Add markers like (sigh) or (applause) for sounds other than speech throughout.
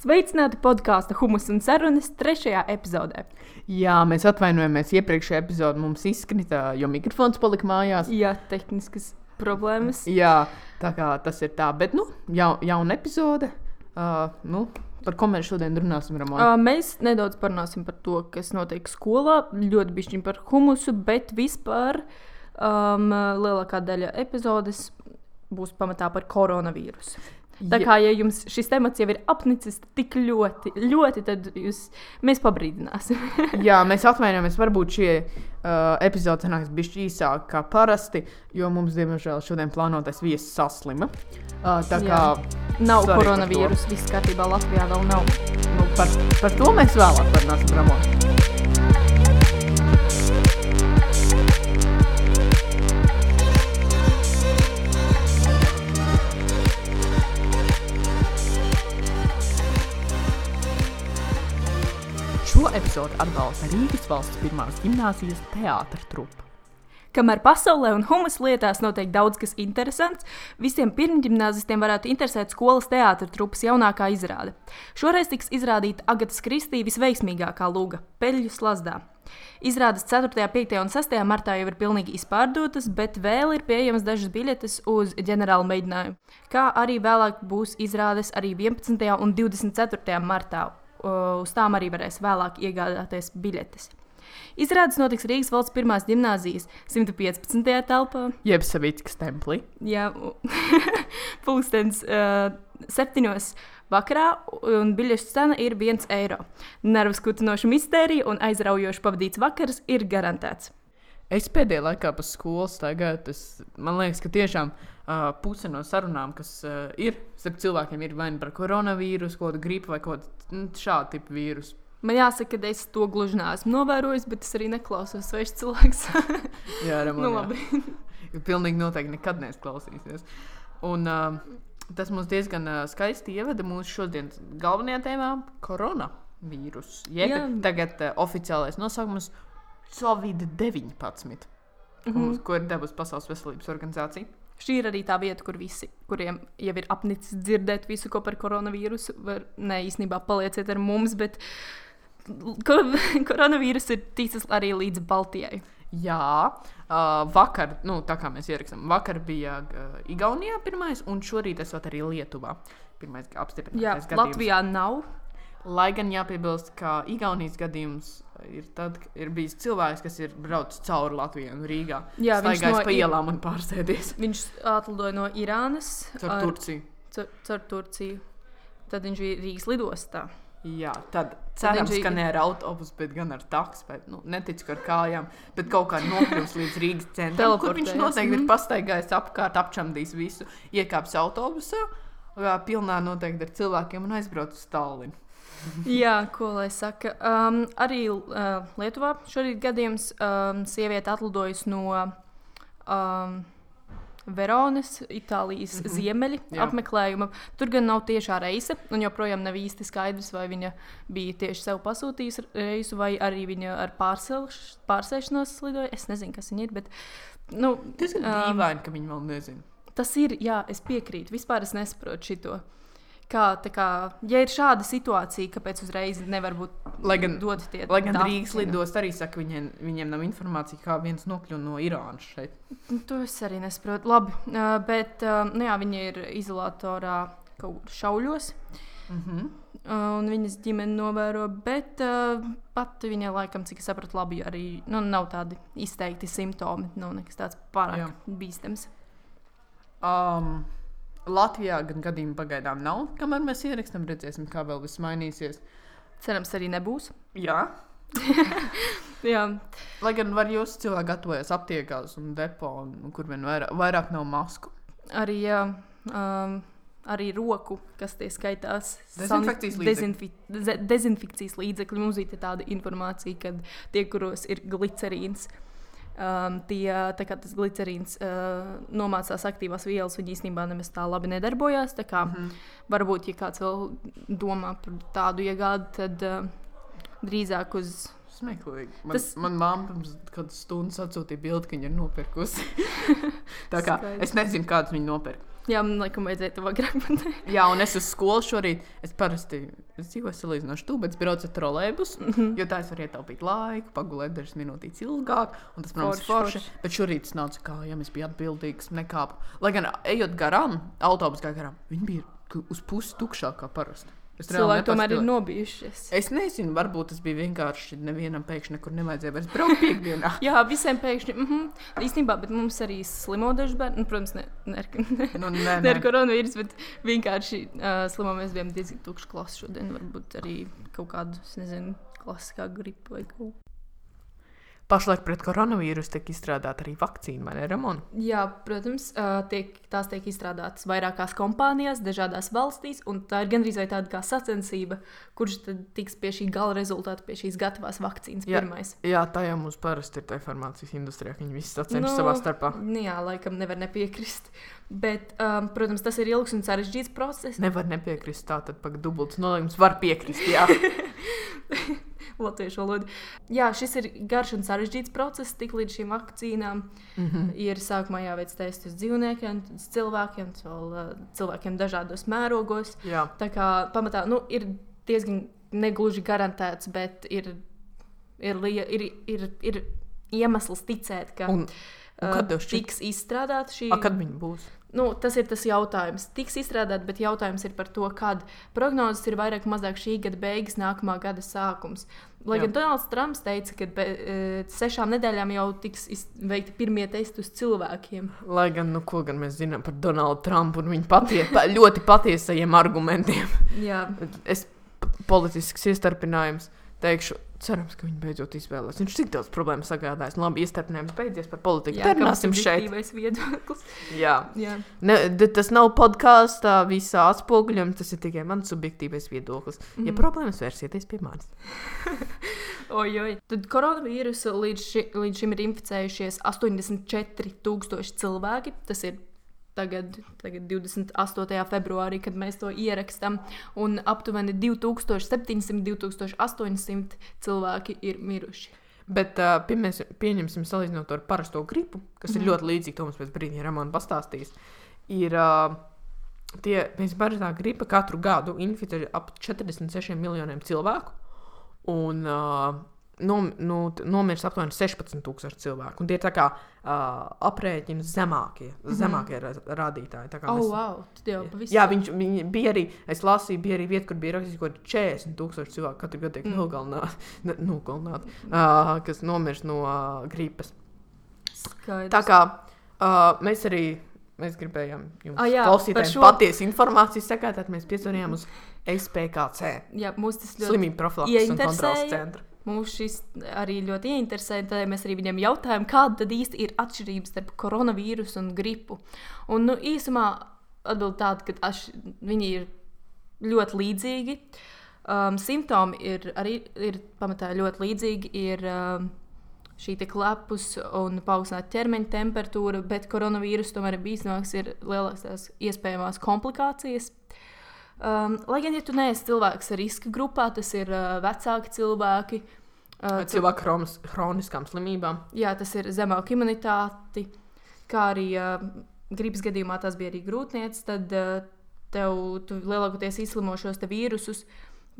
Sveicināti podkāstu Humus un Sarunas trešajā epizodē. Jā, mēs atvainojamies. Iepriekšējā epizodē mums izkrita, jo mikrofons palika mājās. Jā, tehniskas problēmas. Jā, tā kā tas ir tā. Bet, nu, jau, jauna epizode. Uh, nu, par ko mēs šodien runāsim, Ramon? Uh, mēs nedaudz parunāsim par to, kas notiek skolā. Ļoti bišķiņ par humusu, bet vispār um, lielākā daļa epizodes būs pamatā par koronavīrusu. Tā kā ja jums šis temats jau ir apnicis tik ļoti, ļoti tad jūs, mēs pabrīdināsim. (laughs) Jā, mēs atvainojamies. Varbūt šie uh, epizode sanāks bišķi īsāk kā parasti, jo mums, diemžēl, šodien plānotais viesis saslima. Uh, tā kā nav koronavīrusa, viss kārtībā Latvijā vēl nav. Nu, par, par to mēs vēlāk parunāsim, Ramon. Šo epizodi atbalsta Rīgas valsts pirmās gimnāzijas teātris trupa. Kamēr pasaulē un humus lietās notiek daudz kas interesants, visiem pirmgimnāzistiem varētu interesēt skolas teātris trupas jaunākā izrāde. Šoreiz tiks izrādīta Agatas Kristī visveiksmīgākā luga - Peļļu slazdā. Izrādes 4., 5. un 6. martā jau ir pilnīgi izpārdotas, bet vēl ir pieejamas dažas biļetes uz ģenerālu mēģinājumu. Kā arī vēlāk būs izrādes arī 11. un 24. martā, uz tām arī varēs vēlāk iegādāties biļetes. Izrādes notiks Rīgas valsts pirmās gimnāzijas 115. telpā. Jeb Savickas templī. Jā, (laughs) pulkstenis uh, septiņos vakarā, un biļešu cena ir 1 eiro. Nervus kutinoša mistērija un aizraujoši pavadīts vakars ir garantēts. Es pēdējā laikā pa skolu staigāju. Tas, man liekas, ka tiešām uh, puse no sarunām, kas uh, ir starp cilvēkiem, ir vai nu par koronavīrusu, kaut kādu gripu vai kaut kādu nu, šādu tipu vīrusu. Man jāsaka, ka es to gluži neesmu novērojis, bet es arī neklausos svešs cilvēks. (laughs) jā, Ramon, nu, labi. (laughs) jā. Pilnīgi noteikti nekad neklausīsies. Un, uh, tas mums diezgan uh, skaisti ievada mūsu šodienas galvenajā tēmā - koronavīruss. Jeb tagad uh, oficiālais nosaukums Covid-19, mm -hmm. ko ir devusi Pasaules veselības organizācija. Šī ir arī tā vieta, kur visi, kuriem jau ir apnicis dzirdēt visu ko par koronavīrusu, var ne īstenībā palieciet ar mums, bet ko, (laughs) koronavīrus ir ticis arī līdz Baltijai. Jā, uh, vakar, nu, tā kā mēs ierakstām, vakar bija uh, Igaunijā pirmais, un šorīt esot arī Lietuvā. Pirmais apstiprināts. Jā, Latvijā nav. Lai gan jāpiebilst, ka Igaunijas gadījums ir, tad, ir bijis cilvēks, kas ir braucis cauri Latvijai un Rīgā. Jā, viņš no pa ielām un pārsēdies. Viņš atlidoja no Irānas caur ar, Turciju. Caur, caur Turciju. Tad viņš bija Rīgas lidostā. Jā, tad cerams, tad ka ne ar autobusu, bet gan ar taksu. Bet, nu, neticu, ka ar kājām, bet kaut kā nokļūs līdz Rīgas centram, kur viņš noteikti ir mhm. pastaigājis apkārt, apčamdījis visu, iekāpis autobusā, pilnā noteikti ar cilvēkiem un aizbraucis uz Stallinu. (laughs) Jā, ko lai saka. Um, arī uh, Lietuvā šorīt gadījums um, sieviete atlidojusi no um, Veronas, Itālijas mm -hmm. ziemeļa Jā. apmeklējuma. Tur gan nav tiešā reise, un joprojām nav īsti skaidrs, vai viņa bija tieši sev pasūtījusi reisu, vai arī viņa ar pārsēšanos lidoja. Es nezinu, kas viņa ir. Bet, nu, tas ir um, dīvaini, ka viņa vēl nezina. Tas ir, jā, es piekrītu. Vispār es nesaprotu šo kā, kā, ja ir šāda situācija, kāpēc uzreiz nevar būt lai gan, dot tie lai gan Rīgas lidos arī saka, viņiem, viņiem nav informācija, kā viens nokļuva no Irānas šeit. To es arī nesaprotu. Labi, uh, bet uh, nu jā, viņi ir izolatorā kaut kur šauļos. Mm -hmm. uh, un viņas ģimene novēro, bet uh, pat viņa laikam, cik es sapratu, labi arī nu, nav tādi izteikti simptomi. Nav nekas tāds pārāk Jā. bīstams. Um, Latvijā gan gadījumi pagaidām nav. Kamēr mēs ierakstām, redzēsim, kā vēl viss mainīsies. Cerams, arī nebūs. Jā. (laughs) Jā. Lai gan var jūs cilvēki gatavojas aptiekās un depo, un kur vien vairāk, vairāk nav masku. Arī, jā, um, arī roku, kas tie skaitās. Dezinfekcijas līdzekļi. Dezinfi dezinfekcijas līdzekļi. Mums ir tāda informācija, ka tie, kuros ir glicerīns, uh, um, tie, tas glicerīns uh, nomācās aktīvās vielas, viņi īstenībā nemaz tā labi nedarbojās. Kā, mm -hmm. Varbūt, ja kāds vēl domā par tādu iegādi, tad uh, drīzāk uz Smieklīgi. Man, Tas- Tas... man mamma pirms kādas stundas atsūtīja bildi, ka viņa ir nopirkusi. (laughs) Tā kā Skaidrs. es nezinu, kādas viņa nopirka. Jā, man liekas, vajadzēja to pateikt. (laughs) Jā, un es uz skolu šorīt. Es parasti es dzīvoju salīdzinoši tuvu, bet es braucu ar trolēbus. Mm. -hmm. Jo tā es varu ietaupīt laiku, pagulēt dažas minūtītes ilgāk. Un tas, protams, ir Forši, forši. Bet šorīt es nācu kā, ja mēs bijām atbildīgs, nekāpu. Lai gan ejot garām, autobus gāja garām, viņi bija uz pusi tukšāk kā parasti. Cilvēki tomēr ir nobijušies. Es nezinu, varbūt tas bija vienkārši nevienam pēkšņi nekur nevajadzēja vairs braukt piekdienā. (laughs) Jā, visiem pēkšņi. Mm -hmm. Īstenībā, bet mums arī slimo daži bērni. Nu, protams, ne, ne, ne, (laughs) Nu, nē, ne ar nē. koronavīrusu, bet vienkārši uh, slimo mēs bijām diezgan tukši klasi šodien. Varbūt arī kaut kādu, es nezinu, klasiskā gripa vai kaut ko. Pašlaik pret koronavīrusu tiek izstrādāta arī vakcīna, vai ne, Ramon? Jā, protams, tiek, tās tiek izstrādātas vairākās kompānijās, dažādās valstīs, un tā ir gandrīz tāda kā sacensība, kurš tad tiks pie šī gala rezultāta, pie šīs gatavās vakcīnas Jā. pirmais. Jā, tā jau mums parasti ir tā farmācijas industrijā, ka viņi visi sacenšas Nu, savā starpā. Nu, jā, laikam nevar nepiekrist. Bet, um, protams, tas ir ilgs un sarežģīts process. Nevar nepiekrist tā, tad pagaidi dubultas nolīgums var piekrist. Jā, (laughs) Latviešu valoda. Jā, šis ir garš un sarežģīts process, tik līdz šīm vakcīnām. Mm. -hmm. Ir sākumā jāveic tests uz dzīvniekiem, uz cilvēkiem, vēl uh, cilvēkiem dažādos mērogos. jā. Tā kā pamatā nu, ir diezgan negluži garantēts, bet ir, ir, ir, ir, ir iemesls ticēt, ka Un, un uh, kad šķiet? tiks izstrādāta šī a, kad viņi būs? Nu, tas ir tas jautājums. Tiks izstrādāt, bet jautājums ir par to, kad prognozes ir vairāk vai mazāk šī gada beigas, nākamā gada sākums. Lai Jā. gan Donalds Trumps teica, ka pēc e, sešām nedēļām jau tiks veikti pirmie testi uz cilvēkiem. Lai gan, nu, ko gan mēs zinām par Donaldu Trumpu un viņa patie, pa, ļoti patiesajiem argumentiem. Jā, Es politisks iestarpinājums teikšu, cerams, ka viņi beidzot izvēlēs. Viņš tik daudz problēmu sagādājis. Nu, Labi, iestarpinājums beidzies par politiku. jā Turpināsim šeit. viedoklis. Jā. Jā. Ne, tas nav podkāstā, visā atspoguļojumā. Tas ir tikai mans subjektīvais viedoklis. Mm. Ja Mhm. problēmas vērsieties pie manis. (laughs) Oi. Tad koronavīrusu līdz, ši, līdz šim ir inficējušies 84,000 cilvēki. Tas ir tagad, tagad 28. februārī, kad mēs to ierakstām. Un aptuveni 2700, 2800 cilvēki ir miruši. Bet uh, piemēs, pieņemsim, salīdzinot ar parasto gripu, kas mm. ir Mhm. ļoti līdzīga, to mums pēc brīdi Ramona pastāstīs. Ir uh, tie, mēs parastā gripa katru gadu inficē ap 46 miljoniem cilvēku. Un uh, nom, nu, nomirst aptuveni 16,000 cilvēku. Un tie ir kā uh, aprēķini zemākie, mm -hmm. zemākie ra rādītāji. Oh, mēs- wow! Pavisam. Jā, viņš, viņi bija arī. Es lasīju, bija arī vieta, kur bija rakstīts, ka 40,000 cilvēku katru gadu tiek Mm. nogalināti, (laughs) nogalināti uh, kas nomirst no uh, gripas. Skaidrs. Tā kā uh, mēs arī mēs gribējām jums Ah, jā, klausītājiem šo- patiesu informāciju sekāt, tad mēs piezvanījām uz SPKC, Jā, mūs tas ļoti slimību profilakses un kontrolas centru. Mūs šis arī ļoti ieinteresēja. Tad mēs arī viņiem jautājām, kāda tad īsti ir atšķirība starp koronavīrusu un gripu. Un, nu, īsumā atbild tāda, ka aš, viņi ir ļoti līdzīgi. Um, simptomi ir arī ir pamatā ļoti līdzīgi. Ir, um, Šī te klepus un paaugstināta ķermeņa temperatūra, bet koronavīruss tomēr ir bīstamāks, ir lielākās iespējamās komplikācijas. Um, lai gan, ja tu neesi cilvēks riska grupā, tas ir uh, vecāki cilvēki, uh, Cilvēku chronis, chroniskām slimībām. Jā, tas ir zemāka imunitāte, kā arī uh, gripas gadījumā tas bija arī grūtniecības. Tad uh, tev lielākoties izslimo šos vīrusus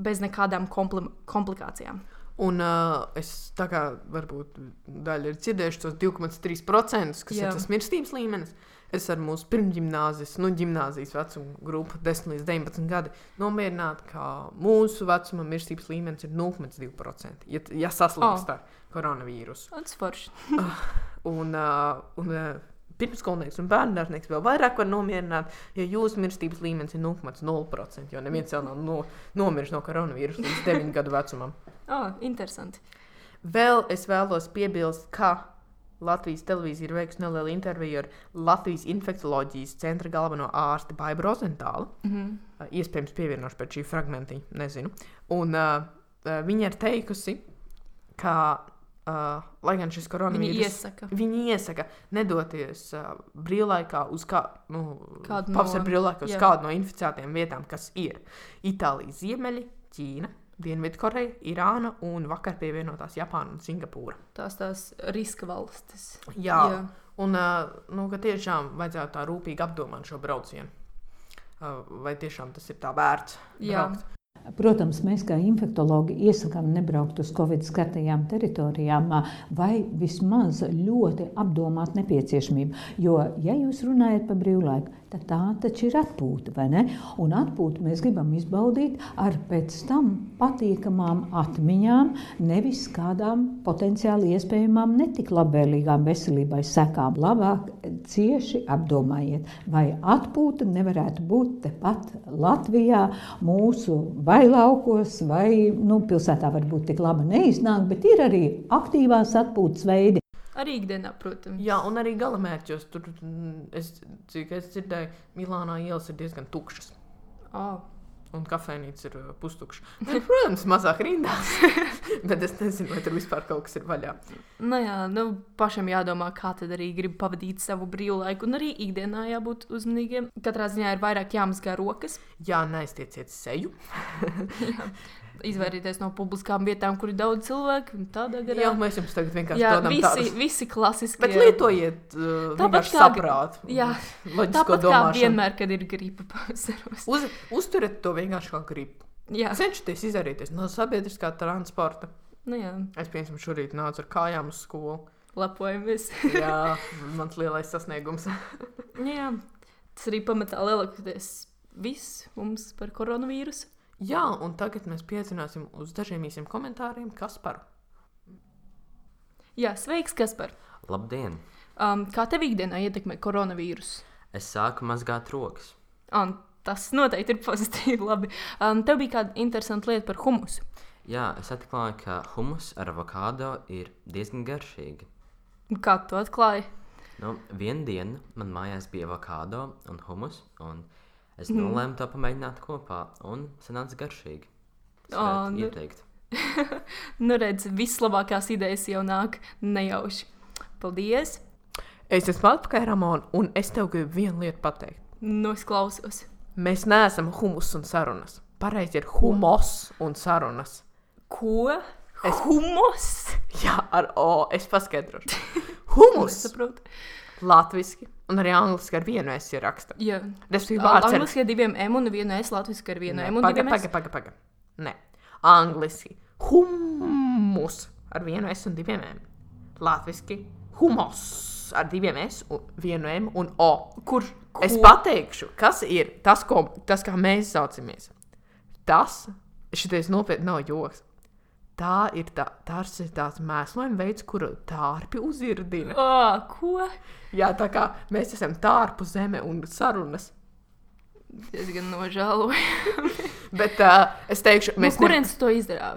bez nekādām kompli komplikācijām. Un uh, es tā kā varbūt daļa ir dzirdējuši tos 2,3%, kas Jā. ir tas mirstības līmenis. Es ar mūsu pirmgimnāzijas, nu, gimnāzijas vecuma grupu, 10 līdz 19 gadi, nomierināti, ka mūsu vecuma mirstības līmenis ir 0,2%. Ja, ja saslimst Oh. ar koronavīrusu. Tas forši. (laughs) Un, uh, un uh, pirmskolnieks un bērndārznieks vēl vairāk var nomierināt, ja jūsu mirstības līmenis ir 0,0%. Jo neviens jau nav no, nomiris no koronavīrusa līdz 9 gadu vecumam. Oh, interesanti. Vēl es vēlos piebilst, ka Latvijas televīzija ir veikusi nelielu interviju ar Latvijas infekcijas centra galveno ārsti Baibu Rozentālu. Mm -hmm. Uh, Iespējams, pievienošu pēc šī fragmenta, nezinu. Un uh, uh, viņa ir teikusi, ka, uh, lai gan šis Viņi koronavīrus iesaka. Viņi iesaka nedoties uh, brīvlaikā uz kā, nu, Kādu no- pavasara brīvlaikā uz jā. kādu no inficētām vietām, kas ir Itālijas ziemeļi, Ķīna, Dienvidkoreja, Irāna un vakar pievienotās Japāna un Singapūra. Tās tās riska valstis. Jā, Jā. un nu, tiešām vajadzētu tā rūpīgi apdomāt šo braucienu. Vai tiešām tas ir tā vērts? Jā. Braukt? Protams, mēs kā infektuologi iesakām nebraukt uz Covid skartajām teritorijām, vai vismaz ļoti apdomāt nepieciešamību. Jo, ja jūs runājat par brīvlaiku, tad tā taču ir atpūta, vai ne? Un atpūtu mēs gribam izbaudīt ar pēc tam patīkamām atmiņām, nevis kādām potenciāli iespējamām netik labvēlīgām veselībai sekām. Labāk cieši apdomājiet, vai atpūta nevarētu būt tepat Latvijā, mūsu vai laukos, vai nu, pilsētā varbūt tik laba neiznāk, bet ir arī aktīvās atpūtas veidi. Arī ikdienā, protams. Jā, un arī galamērķos. Tur, es, cik es dzirdēju, Milānā ielas ir diezgan tukšas. Oh. Un kafejnīca ir pustukša. Nu, (laughs) protams, mazāk rindās. (laughs) bet es nezinu, vai tur vispār kaut kas ir vaļā. Nu, jā, nu, pašam jādomā, kā tad arī grib pavadīt savu brīvlaiku. Un arī ikdienā jābūt uzmanīgiem. Katrā ziņā ir vairāk jāmazgā rokas. Jā, neaiztieciet seju. (laughs) jā izvairīties no publiskām vietām, kur ir daudz cilvēku. Jā, mēs jums tagad vienkārši tādām visi, tādus... visi klasiski. Bet lietojiet uh, tāpat kā saprātu. Jā, tāpat kā vienmēr, kad ir gripa pavasaros. Uz, uzturiet to vienkārši kā gripu. Jā. Cenšieties izvairīties no sabiedriskā transporta. Nu, jā. es, piemēram, šorīt nācu ar kājām uz skolu. Lepojamies. jā, mans lielais sasniegums. jā, tas arī pamatā lielākoties viss mums par koronavīrusu. Jā, un tagad mēs piecināsim uz dažiem īsiem komentāriem Kasparu. Jā, sveiks, Kaspar! Labdien! Um, kā tev ikdienā ietekmē koronavīrus? Es sāku mazgāt rokas. Un tas noteikti ir pozitīvi. (laughs) Labi. Um, tev bija kāda interesanta lieta par humusu. Jā, es atklāju, ka humus ar avokado ir diezgan garšīgi. Kā tu atklāji? Nu, vienu dienu man mājās bija avokado un humus. Un Es mm. nolēmu to pamēģināt kopā, un sanāca garšīgi. Es oh, nu... ieteikt. (laughs) nu, redz, vislabākās idejas jau nāk nejauši. Paldies! Es esmu atpakaļ, Ramon, un es tev gribu vienu lietu pateikt. Nu, es klausos. Mēs neesam humus un sarunas. Pareizi ir humos un sarunas. Ko? Es... Humus? (laughs) Jā, ar O. Es paskaidrošu. (laughs) Humus. Latvijasiski. Un arī angliski ar vienu es ierakstu. Jā, tas ir vārds. Angliski ar diviem M un vienu S, latviešu ar vienu M un paga, diviem paga, S. Paga, paga, paga. Nē, angliski. Humus ar vienu S un diviem M. Latviešu humos ar diviem S, un vienu M un O. Kur? Ko? Es pateikšu, kas ir tas, ko, tas kā mēs saucamies. Tas, šitais nopietni nav joks tā ir tā, tas ir tāds mēslojuma veids, kuru tārpi uzirdina. Oh, ko? Jā, tā kā mēs esam tārpu zeme un sarunas. Es gan nožēloju. (laughs) Bet uh, es teikšu, mēs. No kurienes ne... to izdarīja?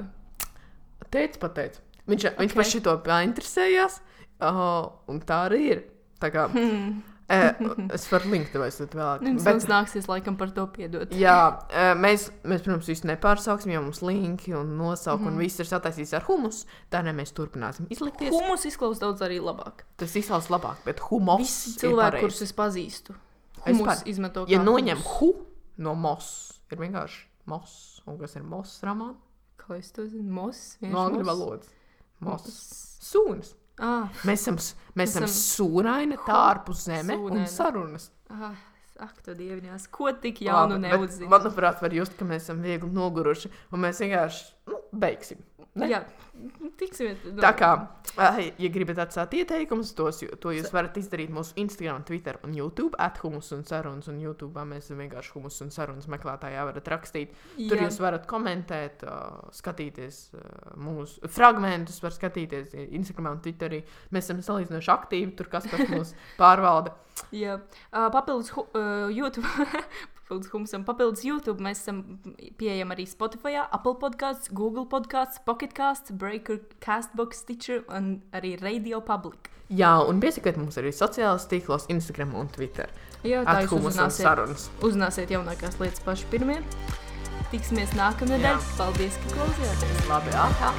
Teicis, pateicis. Viņš, okay. viņš par šito painteresējās, uh, un tā arī ir. Tā kā, hmm. (laughs) Es varu linkt, vai es tad vēlāk. Jums bet... nāksies laikam par to piedot. Jā, mēs, mēs protams, visu nepārsauksim, jo mums linki un nosaukumi mm. un viss ir sataisīts ar humus. Tā ne mēs turpināsim izlikties. Humus izklausās daudz arī labāk. Tas izklausās labāk, bet humus. Visi cilvēki, kurus es pazīstu, humus izmeto. Ja noņem humus. hu no mos, ir vienkārši mos. Un kas ir mos, Ramon? Kā es to zinu? Mos. No angļu valodas. Mos. Sūnas. Ah, mēs esam, mēs esam sūraini, tārpus zeme sūnaini. un sarunas. Ah. Ak, tu dievinās, ko tik jaunu neuzzini? Manuprāt, var just, ka mēs esam viegli noguruši, un mēs vienkārši beigsim. Ne? Jā, tiksimies. No. Tā kā, ja gribat atstāt ieteikumus, tos, to jūs varat izdarīt mūsu Instagram, Twitter un YouTube. Athumus un sarunas, un YouTube mēs vienkārši humus un sarunas meklētājā varat rakstīt. Tur Jā. jūs varat komentēt, skatīties mūsu fragmentus, var skatīties Instagram un Twitterī. Mēs esam salīdzinoši aktīvi, tur kas mūs (laughs) pārvalda. Jā, papildus uh, YouTube. (laughs) papildus humusam, papildus YouTube. Mēs esam pieejami arī Spotify, Apple podkāsts, Google podkāsts, Pocketcasts, Breaker, Castbox, Stitcher un arī Radio Public. Jā, un piesakot mums arī sociālajos tīklos, Instagram un Twitter. Jā, tā jūs uzzināsiet, uzzināsiet jaunākās lietas paši pirmie. Tiksimies nākamnedēļ. Paldies, ka klausījāties! Labi, aha!